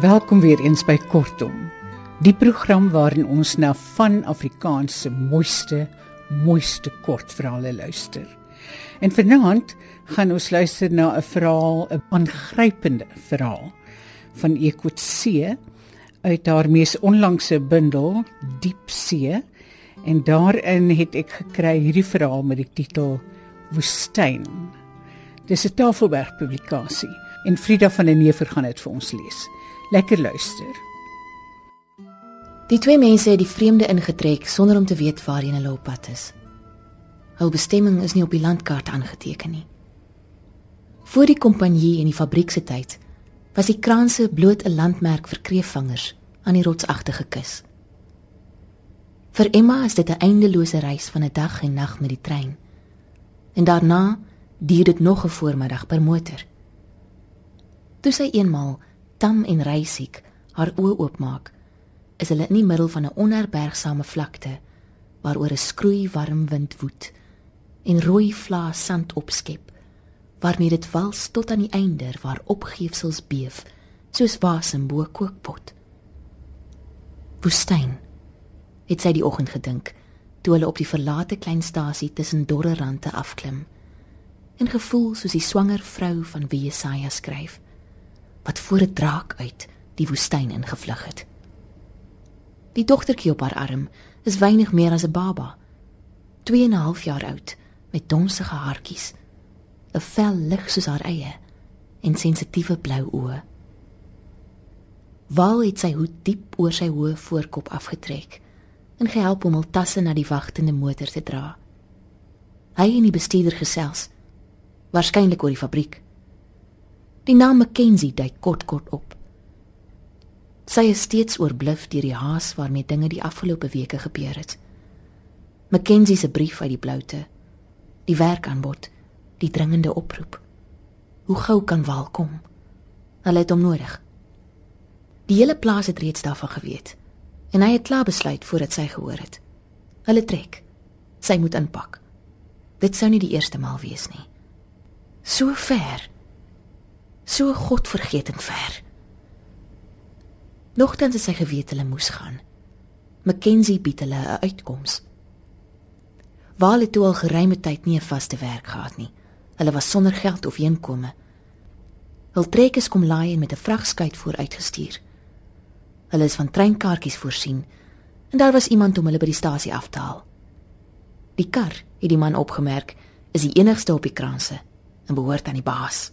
Welkom weer eens by Kortom. Die program waarin ons na van Afrikaans se mooiste, mooiste kortverhale luister. En vanaand gaan ons luister na 'n verhaal, 'n aangrypende verhaal van Ekotse uit haar mees onlangse bundel Diepsee en daarin het ek gekry hierdie verhaal met die titel Woestyn. Dis 'n Tafelberg publikasie en Frida van der Neever gaan dit vir ons lees. Lekker luister. Die twee mense het die vreemde ingetrek sonder om te weet waarheen hulle op pad is. Hul bestemming is nie op die landkaart aangeteken nie. Voor die kompanjie en die fabriek se tyd was die kraanse bloot 'n landmerk vir kreefvangers aan die rotsagtige kus. Vir Emma is dit 'n eindelose reis van 'n dag en nag met die trein. En daarna duur dit nog 'n voormiddag per motor. Toe sy eenmaal tam en reisiek haar oë oopmaak, is hulle in die middel van 'n onherbergsame vlakte waaroor 'n skroei warm wind woed en rooi vlae sand opskep waarmee dit wals tot aan die einder waar opgeefsels beef soos wasem bo kookpot. Woestyn het sy die oggend gedink toe hulle op die verlate kleinstasie tussen dorre rande afklim en gevoel soos die swanger vrou van wie Jesaja skryf wat voor 'n draak uit die woestyn ingevlug het. Die dogtertjie op haar arm is weinig meer as 'n baba, 2 en 'n half jaar oud met donsige haartjies, 'n vel lig soos haar eie en sensitiewe blou oë. Val het sy hoed diep oor sy hoë voorkop afgetrek en gehelp om hul tasse na die wagtende motor te dra. Hy en die bestuurder gesels waarskynlik oor die fabriek. Die naam Mackenzie dui kort kort op. Sy is steeds oorbluf deur die haas waarmee dinge die afgelope weke gebeur het. Mackenzie se brief uit die bloute, die werkaanbod, die dringende oproep. Hoe gou kan Wal kom? Hulle het hom nodig. Die hele plaas het reeds daarvan geweet en hy het klaar besluit voordat sy gehoor het. Hulle trek. Sy moet inpak. Dit sou nie die eerste maal wees nie. So ver. So godvergetend ver. Nogtans het sy geweet hulle moes gaan. Mackenzie bied hulle 'n uitkoms. Waar het toe al geruime tyd nie 'n vaste werk gehad nie. Hulle was sonder geld of inkome. Hul trekkers kom laai en met 'n vragskuit vooruitgestuur. Hulle is van treinkaartjies voorsien en daar was iemand om hulle by die stasie af te haal. Die kar, het die man opgemerk, is die enigste op die kraanse en behoort aan die baas.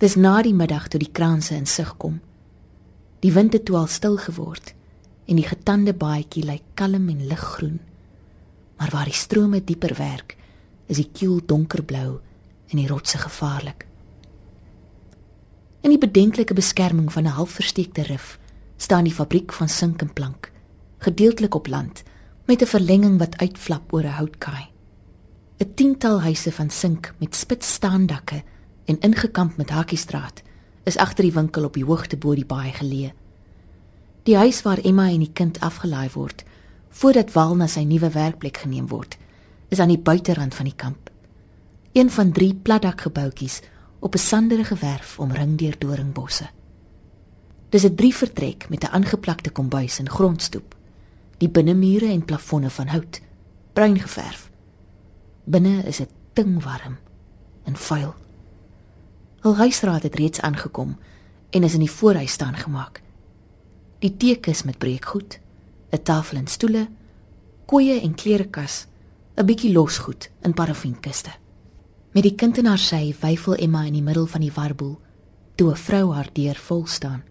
Dis na die middag toe die kraanse in sig kom. Die wind het toe al stil geword en die getande baadjie lyk kalm en liggroen. Maar waar die strome dieper werk, is die kiel donkerblou en die rotse gevaarlik. In die bedenklike beskerming van 'n halfversteekte rif staan die fabriek van sink en plank, gedeeltelik op land met 'n verlenging wat uitflap oor 'n houtkaai. 'n Tiental huise van sink met spits staandakke en ingekamp met hakiestraat is agter die winkel op die hoogte bo die baai geleë. Die huis waar Emma en die kind afgelaai word voordat Wal na sy nuwe werkplek geneem word, is aan die buiterand van die kamp. Een van drie platdakgebouetjies op 'n sanderige werf omring deur doringbosse. Dis 'n drie vertrek met 'n aangeplakte kombuis en grondstoep. Die binnemure en plafonne van hout, bruin geverf. Binne is dit dingwarm en vuil. Hul huisraad het reeds aangekom en is in die voorhuis staan gemaak. Die teekus met breekgoed, 'n tafel en stoele, koeie en klerekas, 'n bietjie losgoed in parafienkiste. Met die kind in haar sy wyfel Emma in die middel van die warboel, toe 'n vrou haar deur vol staan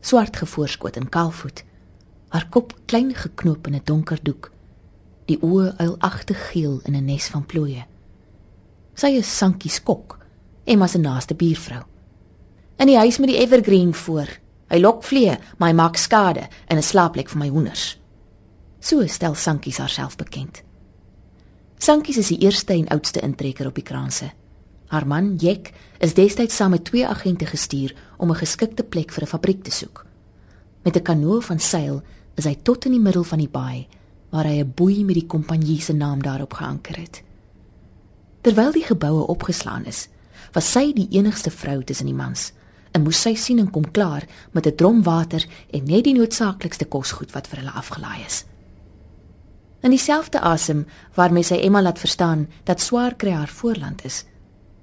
swart gevoorskoot en kaalvoet. Haar kop klein geknoop in 'n donker doek. Die oë uilagtig geel in 'n nes van plooie. Sy is Sankie Skok, Emma se naaste buurvrou. In die huis met die evergreen voor. Hy lok vliee, maar hy maak skade in 'n slaapplek vir my hoenders. So stel Sankie haarself bekend. Sankie is die eerste en oudste intrekker op die kraanse. Haar man, Jek, is destyds saam met twee agente gestuur om 'n geskikte plek vir 'n fabriek te soek. Met 'n kanoe van seil is hy tot in die middel van die baai waar hy 'n boei met die kompanjie se naam daarop geanker het. Terwyl die geboue opgeslaan is, was sy die enigste vrou tussen die mans, en moes sy siening kom klaar met 'n drom water en net die noodsaaklikste kosgoed wat vir hulle afgelaai is. In dieselfde asem waarmee sy Emma laat verstaan dat swaar kry haar voorland is,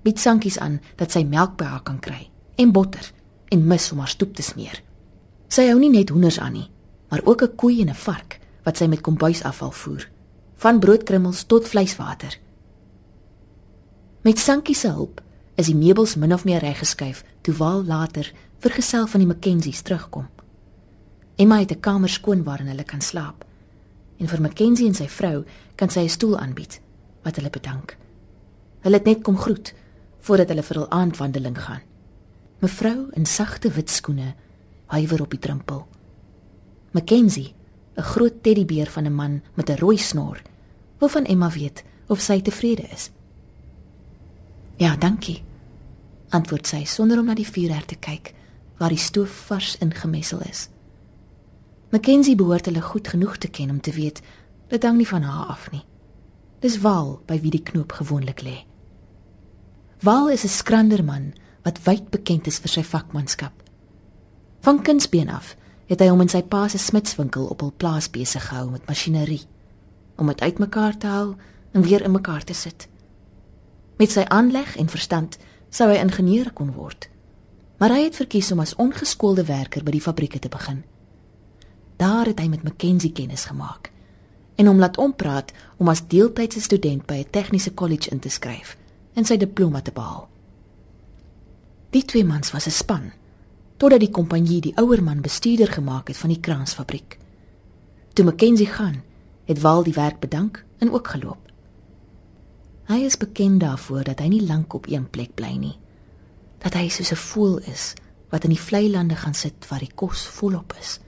bied Sankies aan dat sy melk by haar kan kry en botter en mis om haar stoep te smeer. Sy hou nie net hoenders aan nie, maar ook 'n koei en 'n vark wat sy met kombuisafval voer, van broodkrummels tot vleiswater. Met Sankie se hulp is die meubels min of meer reggeskuif toe Waal later vergesel van die Mackenzies terugkom. Emma het 'n kamer skoon waarin hulle kan slaap. En vir Mackenzie en sy vrou kan sy 'n stoel aanbied wat hulle bedank. Hulle het net kom groet voordat hulle vir hul aandwandeling gaan. Mevrou in sagte wit skoene huiwer op die drempel. Mackenzie, 'n groot teddybeer van 'n man met 'n rooi snor, wil van Emma weet of sy tevrede is. Ja, dankie. Antwoord sy sonder om na die vuurherd te kyk waar die stoof vars ingemessel is. Mackenzie behoort hulle goed genoeg te ken om te weet dit hang nie van haar af nie. Dis Waal by wie die knoop gewoonlik lê. Waal is 'n skrander man wat wyd bekend is vir sy vakmanskap. Van kindsbeen af het hy hom in sy pa se smidswinkel op hul plaas besig gehou met masjinerie om dit uitmekaar te hou en weer in mekaar te sit. Met sy aanleg en verstand sou hy ingenieur kon word. Maar hy het verkies om as ongeskoolde werker by die fabrieke te begin. Daar het hy met Mackenzie kennis gemaak en hom laat ompraat om as deeltydse student by 'n tegniese kollege in te skryf en sy diploma te behaal. Die twee mans was 'n span totdat die kompanjie die ouer man bestuurder gemaak het van die kraansfabriek. Toe Mackenzie gaan, het Wal die werk bedank en ook geloop. Hy is bekend daarvoor dat hy nie lank op een plek bly nie. Dat hy soos 'n voël is wat in die vlei lande gaan sit waar die kos volop is,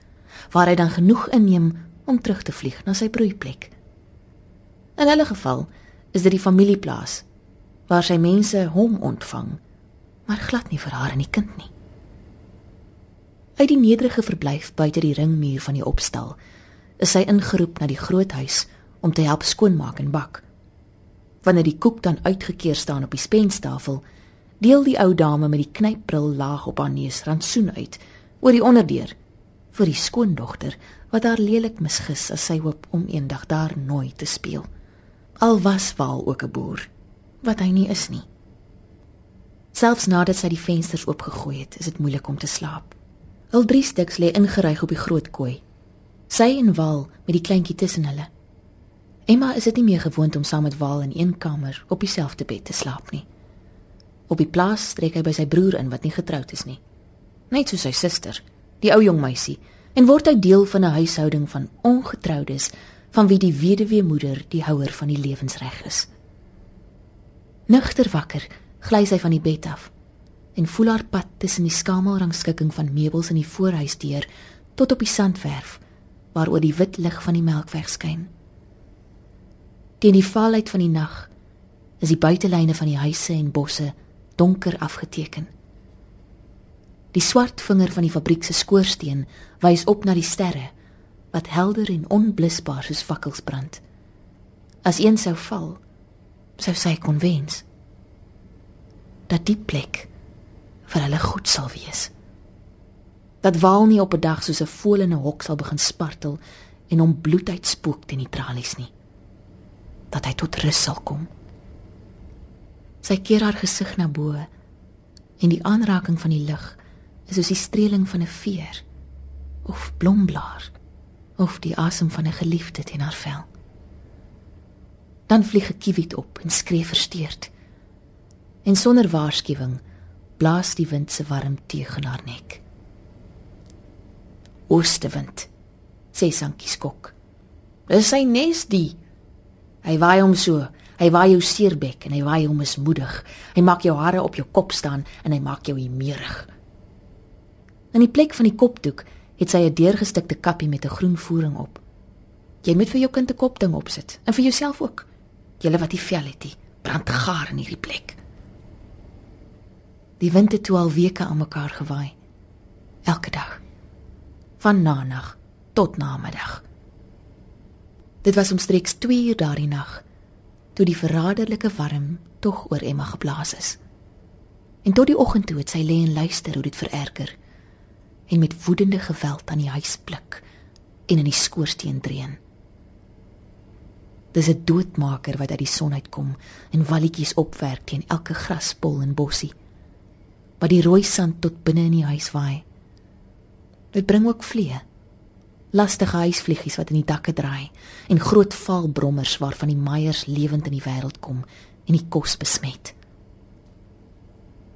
waar hy dan genoeg inneem om terug te vlieg na sy broeiplek. In hulle geval is dit die familieplaas waar sy mense hom ontvang, maar glad nie vir haar en die kind nie. Uit die nederige verblyf buite die ringmuur van die opstal is sy ingeroep na die groot huis om te help skoonmaak en bak wanneer die koek dan uitgekeer staan op die spenstafel, deel die ou dame met die knypbril laag op haar neus rantsoen uit oor die onderdeur vir die skoondogter wat haar lelik misgis as sy hoop om eendag daar nooit te speel. Al was Waal ook 'n boer, wat hy nie is nie. Selfs nadat sy die vensters oopgegooi het, is dit moeilik om te slaap. Al drie stuks lê ingeryg op die groot kooi. Sy en Waal met die kleintjie tussen hulle. Emma is dit nie meer gewoond om saam met Waal in een kamer op dieselfde bed te slaap nie. Op die plaas trek hy by sy broer in wat nie getroud is nie. Net soos sy suster, die ou jong meisie, en word hy deel van 'n huishouding van ongetroudes van wie die weduwee moeder die houer van die lewensreg is. Nugter wakker, gly sy van die bed af en voel haar pad tussen die skamelrangskikking van meubels in die voorhuis deur tot op die sandwerf waaroor die wit lig van die melkweg skyn. Teen die valheid van die nag is die buitelyne van die huise en bosse donker afgeteken. Die swart vinger van die fabriek se skoorsteen wys op na die sterre wat helder en onblusbaar soos fakkels brand. As een sou val, sou sy kon wens dat die plek vir hulle goed sal wees. Dat waal nie op 'n dag soos 'n voël in 'n hok sal begin spartel en hom bloed uitspook teen die tralies nie dat hy tot rus sal kom. Sy keer haar gesig na bo en die aanraking van die lig is soos die streeling van 'n veer of blomblaar of die asem van 'n geliefde teen haar vel. Dan vlieg 'n kiewit op en skree versteurd. En sonder waarskuwing blaas die wind se warm tegen haar nek. Oostewind, sê Sankie skok. Dis sy nes die Hy waai hom so. Hy waai jou seerbek en hy waai hom mismoedig. Hy maak jou hare op jou kop staan en hy maak jou humeurig. In die plek van die kopdoek het sy 'n deurgestikte kappie met 'n groen voering op. Jy moet vir jou kind 'n kopding opsit en vir jouself ook. Julle wat die vel het, die brand gaar in hierdie plek. Die wind het al weke aan mekaar gewaai. Elke dag. Van nag tot namiddag. Dit was omstreeks 2 uur daardie nag toe die verraderlike warm tog oor Emma geblaas is. En tot die oggend toe het sy lê en luister hoe dit vererger en met woedende geweld aan die huis pluk en in die skoorsteen dreun. Dis 'n doodmaker wat uit die son uitkom en walletjies opwerk teen elke graspol en bossie. Wat die rooi sand tot binne in die huis waai. Dit bring ook vliee. Lastige huisvliegies wat in die dakke draai en groot valbrommers waarvan die meiers lewend in die wêreld kom en die kos besmet.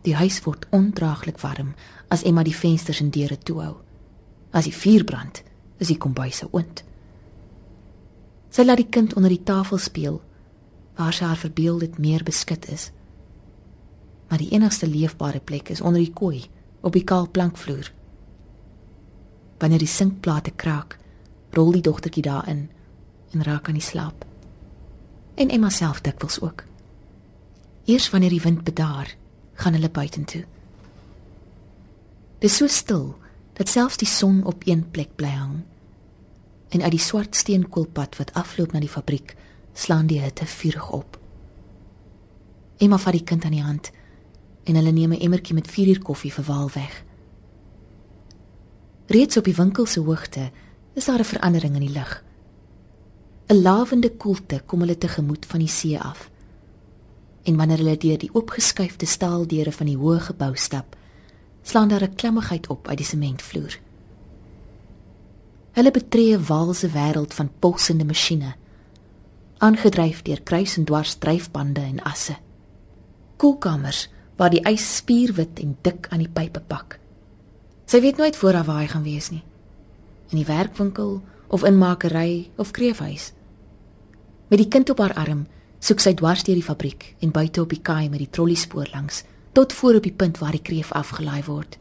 Die huis word ondraaglik warm as Emma die vensters en deure toehou. As die vuur brand, is die kombuis se oond. Sy laat die kind onder die tafel speel waar sy haar verbeel dit meer beskut is. Maar die enigste leefbare plek is onder die kooi op die kaal plankvloer. Wanneer die sinkplate kraak, rol die dogtertjie daarin en raak aan die slaap. En Emma self dikwels ook. Eers wanneer die wind bedaar, gaan hulle buitentoe. Dit is so stil dat selfs die son op een plek bly hang. En uit die swart steenkoolpad wat afloop na die fabriek, slaan die hitte vurig op. Emma vat die kind aan die hand en hulle neem 'n emmertjie met 4 uur koffie vir Waal weg. Reeds op die winkel se hoogte is daar 'n verandering in die lug. 'n Lavende koelte kom hulle tegemoet van die see af en wanneer hulle deur die oopgeskuifde staaldeure van die hoë gebou stap, slaan daar 'n klemmigheid op uit die sementvloer. Hulle betree 'n walse wêreld van pulsende masjiene, aangedryf deur kruis en dwars dryfbande en asse. Koelkamers waar die ys spierwit en dik aan die pype pak. Sy weet nooit voor waar hy gaan wees nie. In die werkwinkel of in makery of kreefhuis. Met die kind op haar arm soek sy dwars deur die fabriek en buite op die kaai met die trolliespoor langs tot voor op die punt waar die kreef afgelaai word.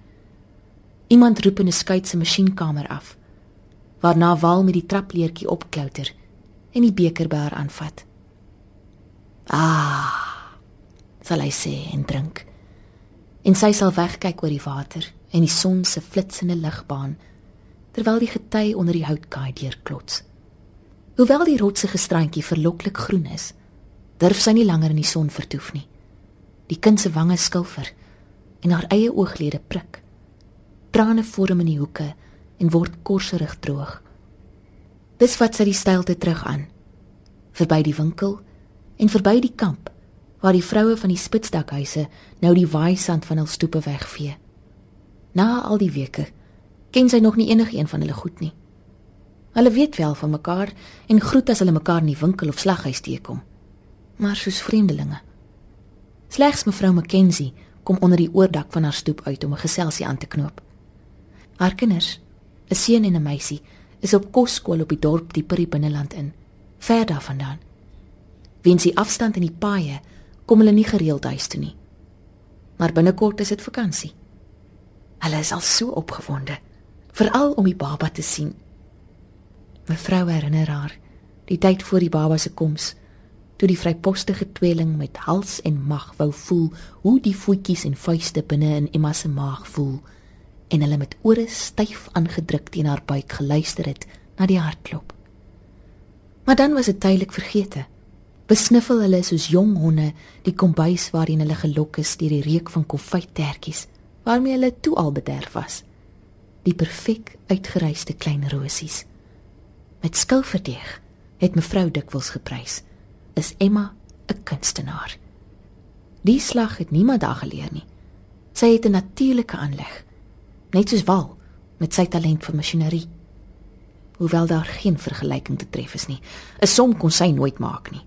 Iemand roep in 'n skuit se masjienkamer af. Waarna Wal met die trapleertjie opklouter en die beker by haar aanvat. Ah, sal hy sê en drink. En sy sal wegkyk oor die water en die son se flitsende ligbaan terwyl die gety onder die houtkaai deurklots. Hoewel die rotsige strandjie verloklik groen is, durf sy nie langer in die son vertoef nie. Die kind se wange skilfer en haar eie ooglede prik. Trane vorm in die hoeke en word korserig droog. Dis wat sy die stilte terug aan. Verby die winkel en verby die kamp waar die vroue van die spitsdakhuise nou die waaisand van hul stoepe wegvee. Na al die weke ken sy nog nie enigiemand van hulle goed nie. Hulle weet wel van mekaar en groet as hulle mekaar in die winkel of slaghuis teekom maar soos vreemdelinge. Slegs mevrou McKenzie kom onder die oordak van haar stoep uit om 'n geselsie aan te knoop. Haar kinders, 'n seun en 'n meisie, is op kosskool op die dorp dieper in binneland in, ver daarvandaan. Weens die afstand en die paaie, kom hulle nie gereeld huis toe nie. Maar binnekort is dit vakansie. Hulle is al so opgewonde, veral om die baba te sien. Mevrou herinner haar die tyd voor die baba se koms toe die vrypostige tweeling met hals en mag wou voel hoe die voetjies en vuiste binne in Emma se maag voel en hulle met ore styf aangedruk teen haar buik geluister het na die hartklop. Maar dan was dit tydelik vergete. Besniffel hulle soos jong honde die kombuis waarin hulle gelok is deur die reuk van konfyttertjies waarmee hulle toe al bederf was. Die perfek uitgeruiste klein rosies. Met skilverdeeg het mevrou dikwels geprys is Emma 'n kunstenaar. Die slag het niemand daar geleer nie. Sy het 'n natuurlike aanleg, net soos Wal met sy talent vir masjinerie. Hoewel daar geen vergelyking te tref is nie. 'n Som kon sy nooit maak nie.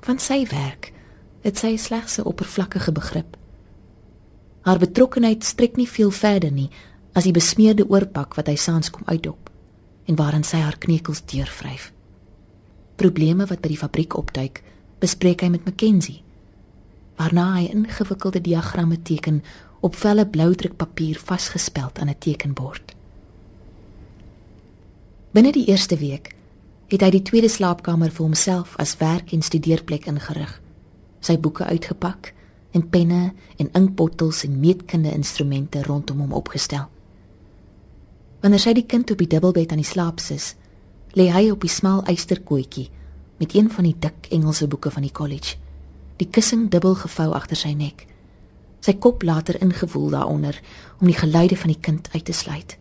Van sy werk het sy slegs 'n oppervlakkige begrip. Haar betrokkenheid strek nie veel verder nie as die besmeerde oorpak wat hy saans kom uitdop en waarin sy haar kneukels deurvryf probleme wat by die fabriek opduik, bespreek hy met McKenzie. Waarna hy ingewikkelde diagramme teken op velle bloudrukpapier vasgespeld aan 'n tekenbord. Binne die eerste week het hy die tweede slaapkamer vir homself as werk- en studeerplek ingerig. Sy boeke uitgepak en penne en inkbottels en meetkunde instrumente rondom hom opgestel. Wanneer sy die kind op die dubbelbed aan die slaap sis, lê hy op die smal eysterkootjie met een van die dik Engelse boeke van die college, die kussing dubbel gevou agter sy nek. Sy kop later ingewoel daaronder om die geluide van die kind uit te sluit.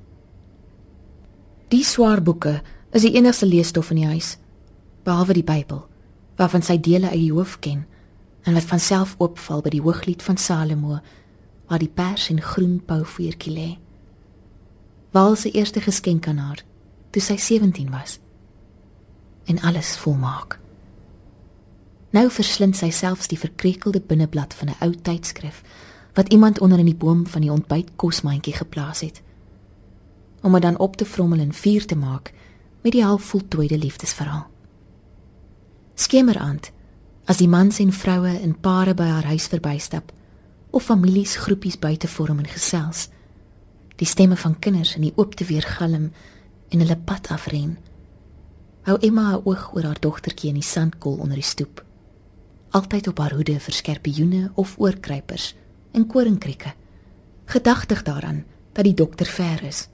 Die swaar boeke is die enigste leesstof in die huis, behalwe die Bybel, waarvan sy dele uit die hoof ken en wat van self oopval by die Hooglied van Salomo, waar die pers en groen pouvoertjie lê. Waal se eerste geskenk aan haar toe sy 17 was. En alles volmaak. Nou verslind sy selfs die verkrekelde binneblad van 'n ou tydskrif wat iemand onder in die boom van die ontbytkosmandjie geplaas het. Om dit dan op te vrommel en vuur te maak met die halfvoltooide liefdesverhaal. Skemeraand, as die mans en vroue in pare by haar huis verbystap of families groepies buite vorm en gesels, die stemme van kinders in die oop te weer galm en hulle pad afren. Hou Emma haar oog oor haar dogtertjie in die sandkol onder die stoep. Altyd op haar hoede vir skerpioene of oorkruipers en koringkrieke. Gedagtig daaraan dat die dokter ver is.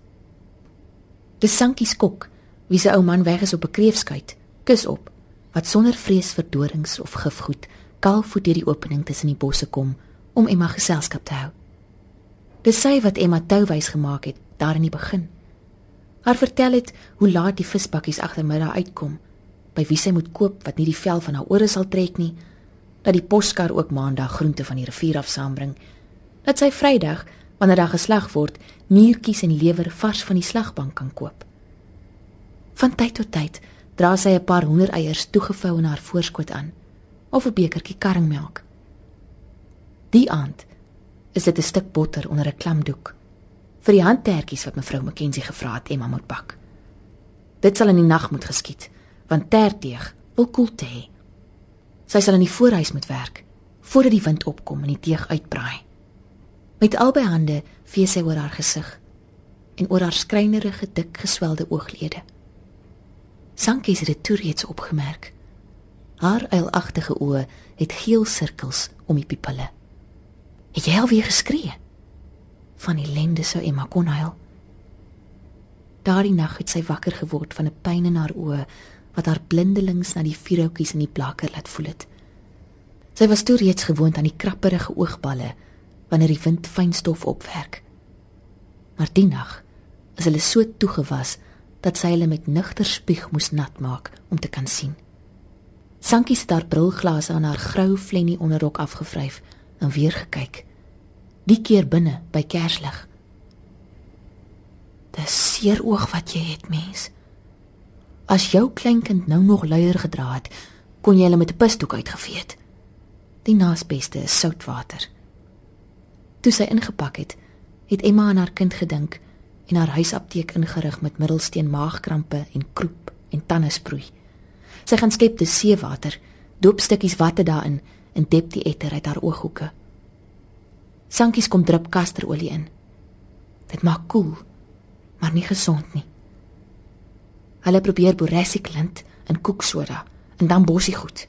Die sankie skok, wie se ou man weg is op 'n kreefskuit, kus op wat sonder vrees vir dorings of gifgoed kaalvoet deur die opening tussen die bosse kom om Emma geselskap te hou. Dis sy wat Emma touwys gemaak het daar in die begin. Haar vertel het hoe laat die visbakkies agtermiddag uitkom, by wie sy moet koop wat nie die vel van haar ore sal trek nie dat die poskar ook maandag groente van die rivier af saambring. Dat sy Vrydag, wanneer daar geslag word, niertjies en lewer vars van die slagbank kan koop. Van tyd tot tyd dra sy 'n paar hoendereiers toegevou in haar voorskot aan of 'n bekertjie karringmelk. Die aand is dit 'n stuk botter onder 'n klamdoek vir die handtertjies wat mevrou McKenzie gevra het Emma moet bak. Dit sal in die nag moet geskied, want tertdeeg wil koel te hê. Sy sal in die voorhuis moet werk voordat die wind opkom en die teeg uitbraai. Met albei hande vee sy oor haar gesig en oor haar skrynerige dik geswelde ooglede. Sankie het dit toe reeds opgemerk. Haar eilagtige oë het geel sirkels om die pupille. Het jy alweer geskree? Van die lende sou Emma kon huil. Daardie nag het sy wakker geword van 'n pyn in haar oë wat haar blindelings na die vuurhoutjies in die plakker laat voel het. Sy was toe reeds gewoond aan die krapperige oogballe wanneer die wind fyn stof opwerk. Maar die nag is hulle so toegewas dat sy hulle met nigter spieg moes nat maak om te kan sien. Sankie het haar brilglase aan haar grou flennie onderrok afgevryf en weer gekyk. Die keer binne by kerslig. Dis seer oog wat jy het, mens. As jou kleinkind nou nog luier gedra het, kon jy hulle met 'n pisdoek uitgevee het. Die naasbeste is soutwater. Toe sy ingepak het, het Emma aan haar kind gedink en haar huisapteek ingerig met middelsteen maagkrampe en kroep en tandesproei. Sy gaan skep die seewater, doop stukkies watte daarin en dep die etter uit haar ooghoeke. Sankies kom drup kasterolie in. Dit maak koel, maar nie gesond nie. Hulle probeer borassic lint en koeksoda en dan bossie goed.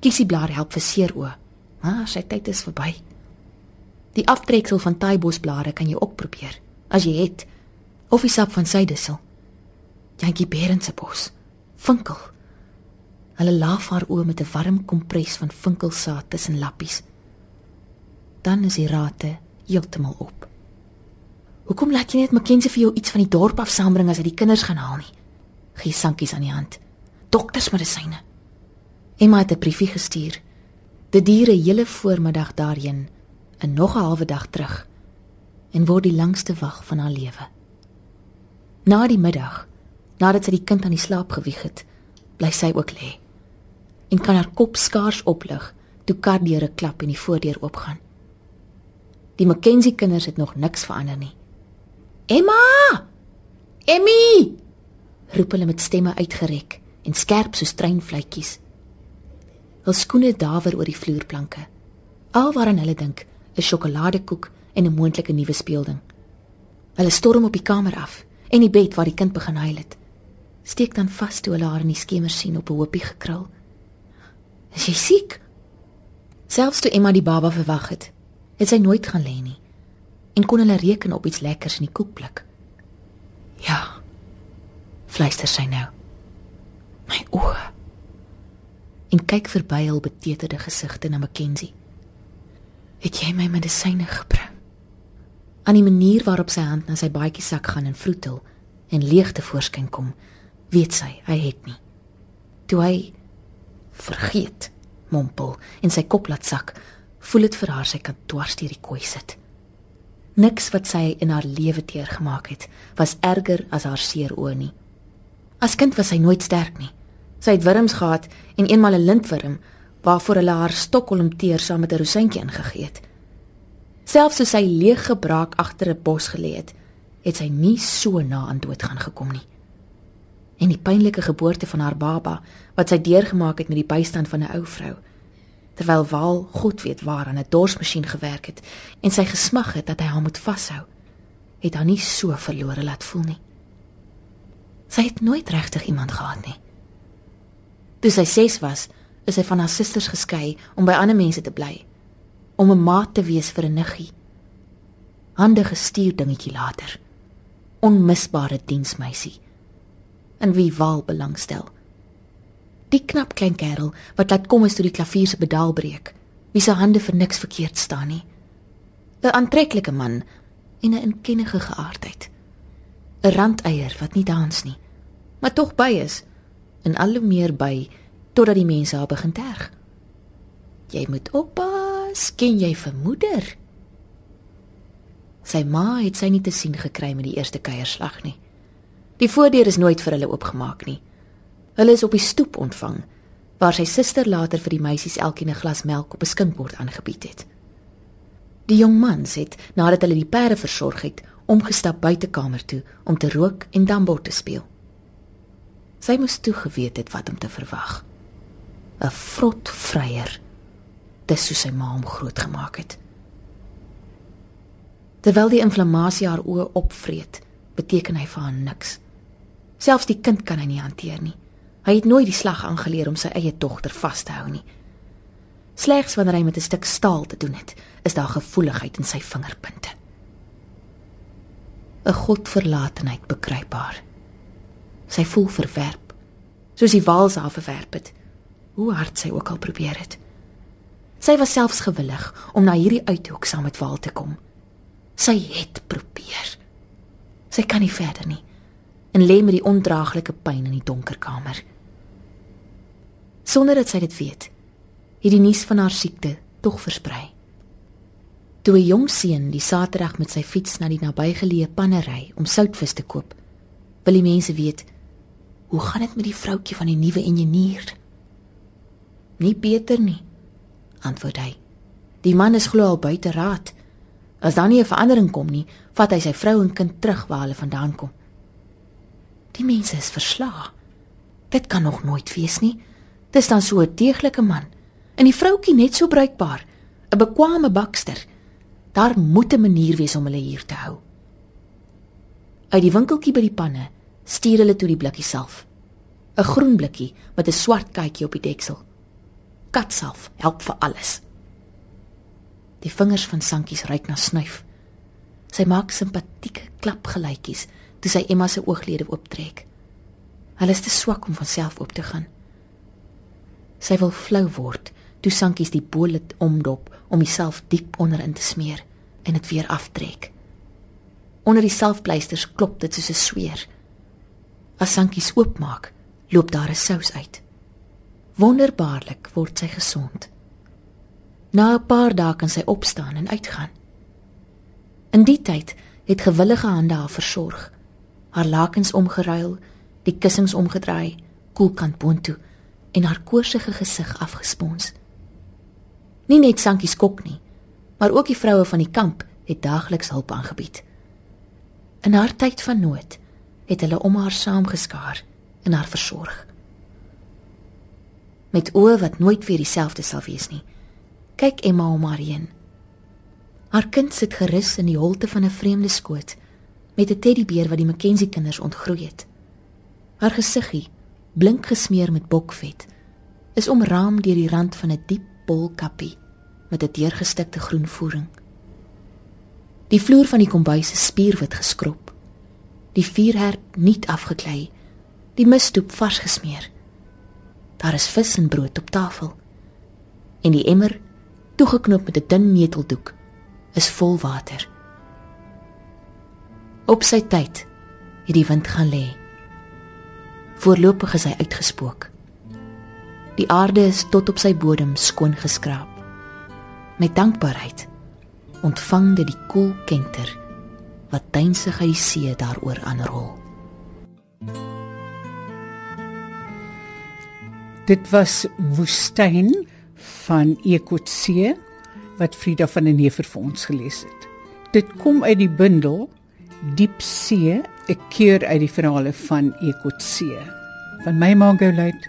Kiesieblaar help vir seer oë. Maar sy tyd is verby. Die aftreksel van taaibosblare kan jy ook probeer as jy het of die sap van suidissel. Jantjie Berend se bos. Vinkel. Hulle laaf haar oë met 'n warm kompres van vinkelsaad tussen lappies. Dan is die rate heeltemal op. Hoekom laat jy net McKenzie vir jou iets van die dorp af saambring as hy die kinders gaan haal nie? gee sankies aan die hand. Doktersmedisyne. Emma het 'n briefie gestuur. Dit duur 'n hele voormiddag daarheen en nog 'n halwe dag terug en word die langste wag van haar lewe. Na die middag, nadat sy die kind aan die slaap gewieg het, bly sy ook lê en kan haar kop skaars oplig toe kardeure klap en die voordeur oopgaan. Die McKenzie kinders het nog niks verander nie. Emma! Emmy! roep hulle met stemme uitgerek en skerp soos treinvletjies. Hul skoene dawer oor die vloerplanke. Alwaaraan hulle dink, is sjokoladekoek en 'n moontlike nuwe speelding. Hulle storm op die kamer af en die bed waar die kind begin huil het. Steek dan vas toe hulle haar in die skemer sien op 'n hoopie gekrul. Is jy siek? Selfs toe Emma die baba verwag het, het sy nooit gaan lê nie en kon hulle reken op iets lekkers in die koekblik. Ja fluister sy nou. My oë. En kyk verby hul beteterde gesigte na Mackenzie. Het jy my medisyne gebring? Aan die manier waarop sy hand na sy baadjie sak gaan en vroetel en leegte voorskyn kom, weet sy hy het nie. Toe hy vergeet, mompel en sy kop laat sak, voel dit vir haar sy kan dwars deur die kooi sit. Niks wat sy in haar lewe teergemaak het, was erger as haar seer oë nie. As kind was sy nooit sterk nie. Sy het wurms gehad en eenmal 'n lintwurm waarvoor hulle haar Stockholm teer saam met 'n rosientjie ingegee het. Selfs as sy leeg gebraak agter 'n bos gelê het, het sy nie so na aan dood gaan gekom nie. En die pynlike geboorte van haar baba wat sy deurgemaak het met die bystand van 'n ou vrou terwyl Waal God weet waar aan 'n dorsmasjien gewerk het en sy gesmag het dat hy haar moet vashou, het haar nie so verlore laat voel nie. Sy het nooit regtig iemand gehad nie. Toe sy 6 was, is sy van haar susters geskei om by ander mense te bly, om 'n maat te wees vir 'n niggie. Hande gestuur dingetjie later. Onmisbare diensmeisie. En wie Waal belangstel. Die knap klein kerel wat laat kom as toe die klavier se pedaal breek, wie se hande vir niks verkeerd staan nie. 'n Aantreklike man en 'n inkennige geaardheid. 'n Randeier wat nie dans nie, maar tog by is en al hoe meer by totdat die mense haar begin terg. Jy moet oppas, ken jy vir moeder? Sy ma het sy nie te sien gekry met die eerste kuierslag nie. Die voordeur is nooit vir hulle oopgemaak nie. Hulle is op die stoep ontvang waar sy suster later vir die meisies elkeen 'n glas melk op 'n skinkbord aangebied het. Die jong mans het nadat hulle die perde versorg het, omgestap buitekamer toe om te rook en dambord te speel. Sy moes toe geweet het wat om te verwag. 'n Vrot vryer. Dis hoe sy ma hom grootgemaak het. Terwyl die inflammasie haar oë opvreet, beteken hy vir haar niks. Selfs die kind kan hy nie hanteer nie. Hy het nooit die slag aangeleer om sy eie dogter vas te hou nie. Slegs wanneer hy met 'n stuk staal te doen het, is daar gevoeligheid in sy vingerpunte. 'n Godverlatenheid bekruip haar. Sy voel verwerp, soos die waals haar verwerp het, hoe hard sy ook al probeer het. Sy was selfs gewillig om na hierdie uithoek saam met Waal te kom. Sy het probeer. Sy kan nie verder nie en lê met die ondraaglike pyn in die donker kamer. Sonder dat sy dit weet, het die nuus van haar siekte tog versprei. Toe 'n jong seun die Saterdag met sy fiets na die nabygeleë pannery om soutvis te koop, wil die mense weet, hoe gaan dit met die vroutjie van die nuwe ingenieur? Nie beter nie, antwoord hy. Die man is glo al buite raad. As daar nie 'n verandering kom nie, vat hy sy vrou en kind terug waar hulle vandaan kom. Die mense is verslae. Dit kan nog nooit wees nie. Dis dan so 'n deeglike man. En die vroutjie net so bruikbaar, 'n bekwame bakster. Daar moet 'n manier wees om hulle hier te hou. Uit die winkeltjie by die panne stuur hulle toe die blikkie self. 'n Groen blikkie met 'n swart katjie op die deksel. Katsalf help vir alles. Die vingers van Sankies ruik na snuif. Sy maak simpatieke klapgeluitjies toe sy Emma se ooglede ooptrek. Hulle is te swak om van self oop te gaan. Sy wil flou word toe Sankies die bolet omdop om homself diep onderin te smeer en dit weer aftrek. Onder die selfpleisters klop dit soos 'n sweer. As Sankies oopmaak, loop daar 'n sous uit. Wonderbaarlik word sy gesond. Na 'n paar dae kan sy opstaan en uitgaan. In die tyd het gewillige hande haar versorg haar lakens omgeruil, die kussings omgedraai, koelkant boontoe en haar koorsige gesig afgespons. Nie net Sankie skok nie, maar ook die vroue van die kamp het daagliks hulp aangebied. In haar tyd van nood het hulle om haar saamgeskaar en haar versorg. Met oë wat nooit weer dieselfde sal wees nie, kyk Emma om haar heen. Haar kind sit gerus in die holte van 'n vreemde skoot met 'n teddybeer wat die Mackenzie kinders ontgroei het. Haar gesiggie, blink gesmeer met bokvet, is omraam deur die rand van 'n diep bol kappie met 'n deurgestikte groen voering. Die vloer van die kombuis is spierwit geskrob. Die vuurherd nuut afgeklei, die misstoep vars gesmeer. Daar is vis en brood op tafel. En die emmer toegeknoop met 'n dun neteldoek, is vol water. Op sy tyd het die wind gaan lê. Voorlopig is hy uitgespook. Die aarde is tot op sy bodem skoon geskraap. Met dankbaarheid ontvang dit die koel kenter wat duinsig uit die see daaroor aanrol. Dit was Woestyn van Ekotse wat Frida van der Neever vir ons gelees het. Dit kom uit die bundel Diep See, 'n keer uit die verhale van Ekotse. Van my Margolite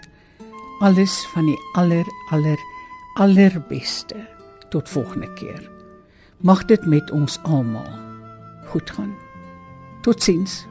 alles van die aller aller allerbeste. Tot volgende keer. Mag dit met ons almal goed gaan. Totsiens.